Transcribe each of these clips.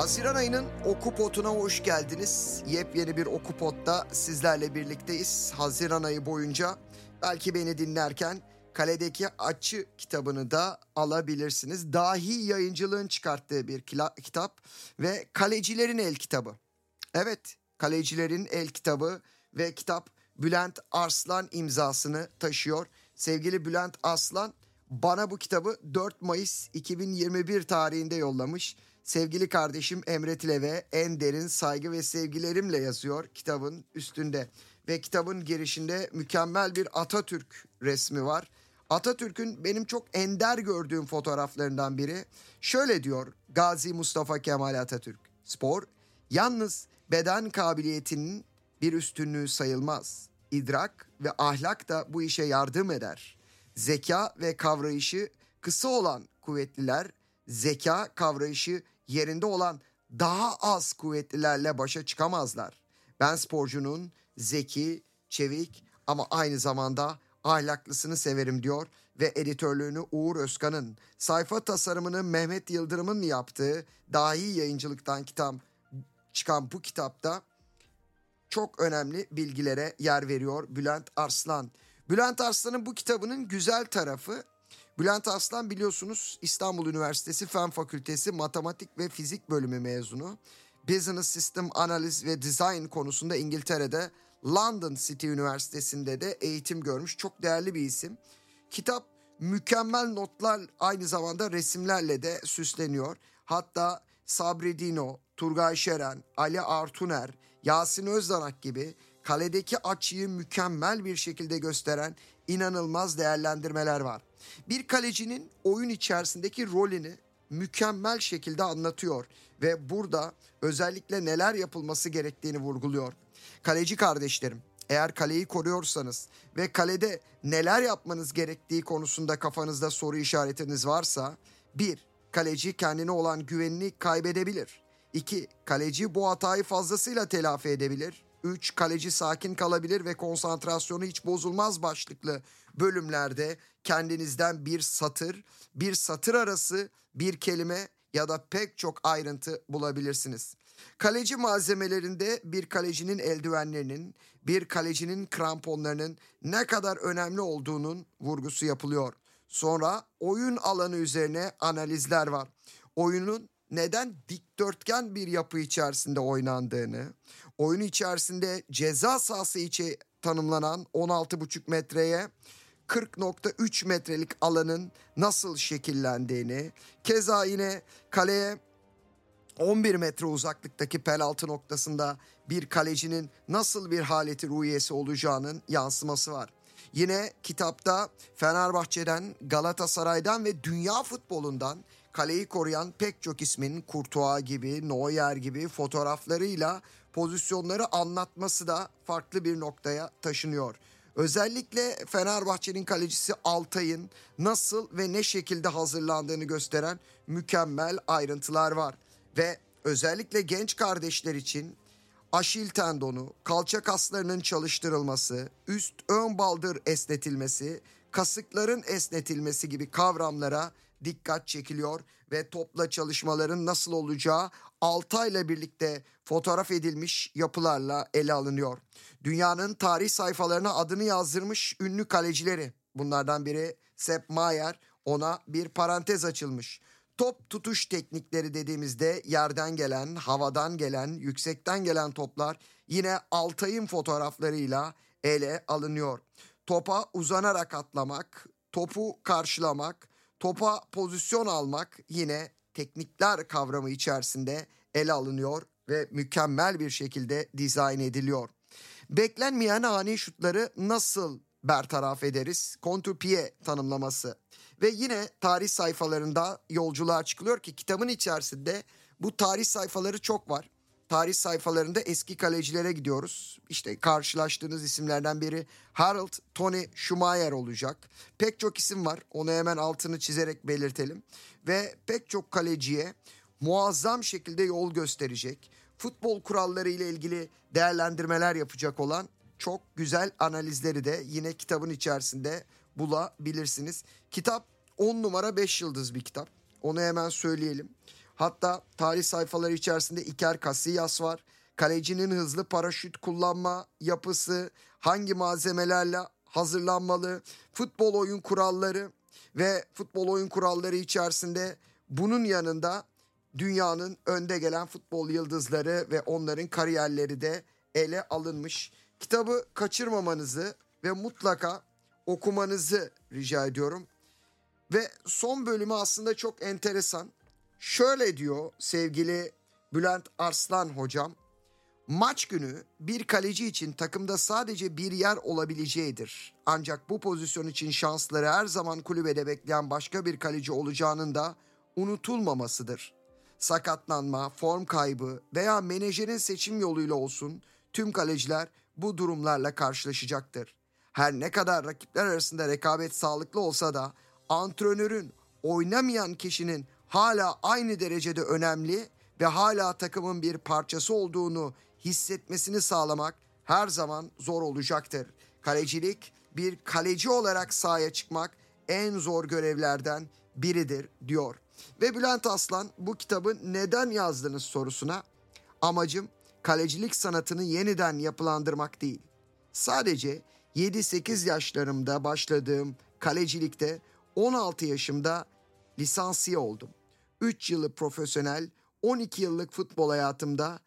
Haziran ayının Okupot'una hoş geldiniz. Yepyeni bir Okupot'ta sizlerle birlikteyiz. Haziran ayı boyunca belki beni dinlerken Kaledeki Açı kitabını da alabilirsiniz. Dahi yayıncılığın çıkarttığı bir kitap ve Kalecilerin El kitabı. Evet, Kalecilerin El kitabı ve kitap Bülent Arslan imzasını taşıyor. Sevgili Bülent Arslan bana bu kitabı 4 Mayıs 2021 tarihinde yollamış. Sevgili kardeşim Emre Tileve en derin saygı ve sevgilerimle yazıyor kitabın üstünde. Ve kitabın girişinde mükemmel bir Atatürk resmi var. Atatürk'ün benim çok ender gördüğüm fotoğraflarından biri. Şöyle diyor Gazi Mustafa Kemal Atatürk. Spor yalnız beden kabiliyetinin bir üstünlüğü sayılmaz. İdrak ve ahlak da bu işe yardım eder. Zeka ve kavrayışı kısa olan kuvvetliler, zeka kavrayışı yerinde olan daha az kuvvetlilerle başa çıkamazlar. Ben sporcunun zeki, çevik ama aynı zamanda ahlaklısını severim diyor ve editörlüğünü Uğur Özkan'ın, sayfa tasarımını Mehmet Yıldırım'ın yaptığı dahi yayıncılıktan kitap çıkan bu kitapta çok önemli bilgilere yer veriyor Bülent Arslan. Bülent Arslan'ın bu kitabının güzel tarafı Bülent Arslan biliyorsunuz İstanbul Üniversitesi Fen Fakültesi Matematik ve Fizik bölümü mezunu. Business System Analiz ve Design konusunda İngiltere'de London City Üniversitesi'nde de eğitim görmüş. Çok değerli bir isim. Kitap mükemmel notlar aynı zamanda resimlerle de süsleniyor. Hatta Sabri Dino, Turgay Şeren, Ali Artuner, Yasin Özdanak gibi kaledeki açıyı mükemmel bir şekilde gösteren inanılmaz değerlendirmeler var. Bir kalecinin oyun içerisindeki rolünü mükemmel şekilde anlatıyor ve burada özellikle neler yapılması gerektiğini vurguluyor. Kaleci kardeşlerim, eğer kaleyi koruyorsanız ve kalede neler yapmanız gerektiği konusunda kafanızda soru işaretiniz varsa, bir, kaleci kendine olan güvenini kaybedebilir. 2. Kaleci bu hatayı fazlasıyla telafi edebilir. 3. Kaleci sakin kalabilir ve konsantrasyonu hiç bozulmaz başlıklı bölümlerde kendinizden bir satır, bir satır arası, bir kelime ya da pek çok ayrıntı bulabilirsiniz. Kaleci malzemelerinde bir kalecinin eldivenlerinin, bir kalecinin kramponlarının ne kadar önemli olduğunun vurgusu yapılıyor. Sonra oyun alanı üzerine analizler var. Oyunun neden dikdörtgen bir yapı içerisinde oynandığını, oyun içerisinde ceza sahası içi tanımlanan 16,5 metreye 40.3 metrelik alanın nasıl şekillendiğini, keza yine kaleye 11 metre uzaklıktaki penaltı noktasında bir kalecinin nasıl bir haleti ruhiyesi olacağının yansıması var. Yine kitapta Fenerbahçe'den, Galatasaray'dan ve dünya futbolundan kaleyi koruyan pek çok ismin Kurtuğa gibi, Neuer gibi fotoğraflarıyla pozisyonları anlatması da farklı bir noktaya taşınıyor. Özellikle Fenerbahçe'nin kalecisi Altay'ın nasıl ve ne şekilde hazırlandığını gösteren mükemmel ayrıntılar var. Ve özellikle genç kardeşler için aşil tendonu, kalça kaslarının çalıştırılması, üst ön baldır esnetilmesi, kasıkların esnetilmesi gibi kavramlara dikkat çekiliyor ve topla çalışmaların nasıl olacağı Altay'la birlikte fotoğraf edilmiş yapılarla ele alınıyor. Dünyanın tarih sayfalarına adını yazdırmış ünlü kalecileri. Bunlardan biri Sepp Maier ona bir parantez açılmış. Top tutuş teknikleri dediğimizde yerden gelen, havadan gelen, yüksekten gelen toplar yine Altay'ın fotoğraflarıyla ele alınıyor. Topa uzanarak atlamak, topu karşılamak, topa pozisyon almak yine teknikler kavramı içerisinde ele alınıyor ve mükemmel bir şekilde dizayn ediliyor. Beklenmeyen ani şutları nasıl bertaraf ederiz? Kontrpiye tanımlaması. Ve yine tarih sayfalarında yolculuğa çıkılıyor ki kitabın içerisinde bu tarih sayfaları çok var. Tarih sayfalarında eski kalecilere gidiyoruz. İşte karşılaştığınız isimlerden biri Harold Tony Schumacher olacak. Pek çok isim var. Onu hemen altını çizerek belirtelim. Ve pek çok kaleciye muazzam şekilde yol gösterecek. Futbol kuralları ile ilgili değerlendirmeler yapacak olan çok güzel analizleri de yine kitabın içerisinde bulabilirsiniz. Kitap 10 numara 5 yıldız bir kitap. Onu hemen söyleyelim. Hatta tarih sayfaları içerisinde Iker Casillas var. Kalecinin hızlı paraşüt kullanma yapısı, hangi malzemelerle hazırlanmalı, futbol oyun kuralları ve futbol oyun kuralları içerisinde bunun yanında dünyanın önde gelen futbol yıldızları ve onların kariyerleri de ele alınmış. Kitabı kaçırmamanızı ve mutlaka okumanızı rica ediyorum. Ve son bölümü aslında çok enteresan. Şöyle diyor sevgili Bülent Arslan hocam. Maç günü bir kaleci için takımda sadece bir yer olabileceğidir. Ancak bu pozisyon için şansları her zaman kulübede bekleyen başka bir kaleci olacağının da unutulmamasıdır. Sakatlanma, form kaybı veya menajerin seçim yoluyla olsun tüm kaleciler bu durumlarla karşılaşacaktır. Her ne kadar rakipler arasında rekabet sağlıklı olsa da antrenörün oynamayan kişinin hala aynı derecede önemli ve hala takımın bir parçası olduğunu hissetmesini sağlamak her zaman zor olacaktır. Kalecilik bir kaleci olarak sahaya çıkmak en zor görevlerden biridir diyor. Ve Bülent Aslan bu kitabı neden yazdınız sorusuna amacım kalecilik sanatını yeniden yapılandırmak değil. Sadece 7-8 yaşlarımda başladığım kalecilikte 16 yaşımda lisansiye oldum. 3 yılı profesyonel, 12 yıllık futbol hayatımda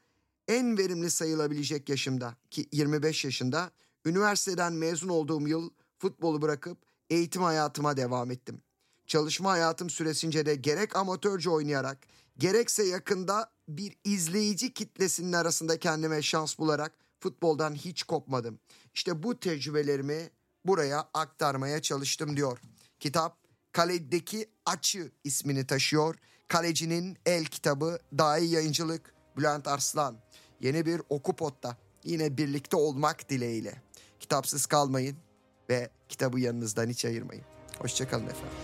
en verimli sayılabilecek yaşımda ki 25 yaşında üniversiteden mezun olduğum yıl futbolu bırakıp eğitim hayatıma devam ettim. Çalışma hayatım süresince de gerek amatörce oynayarak gerekse yakında bir izleyici kitlesinin arasında kendime şans bularak futboldan hiç kopmadım. İşte bu tecrübelerimi buraya aktarmaya çalıştım diyor. Kitap Kaledeki Açı ismini taşıyor. Kalecinin El kitabı Dahi Yayıncılık Bülent Arslan. Yeni bir Okupot'ta yine birlikte olmak dileğiyle. Kitapsız kalmayın ve kitabı yanınızdan hiç ayırmayın. Hoşçakalın efendim.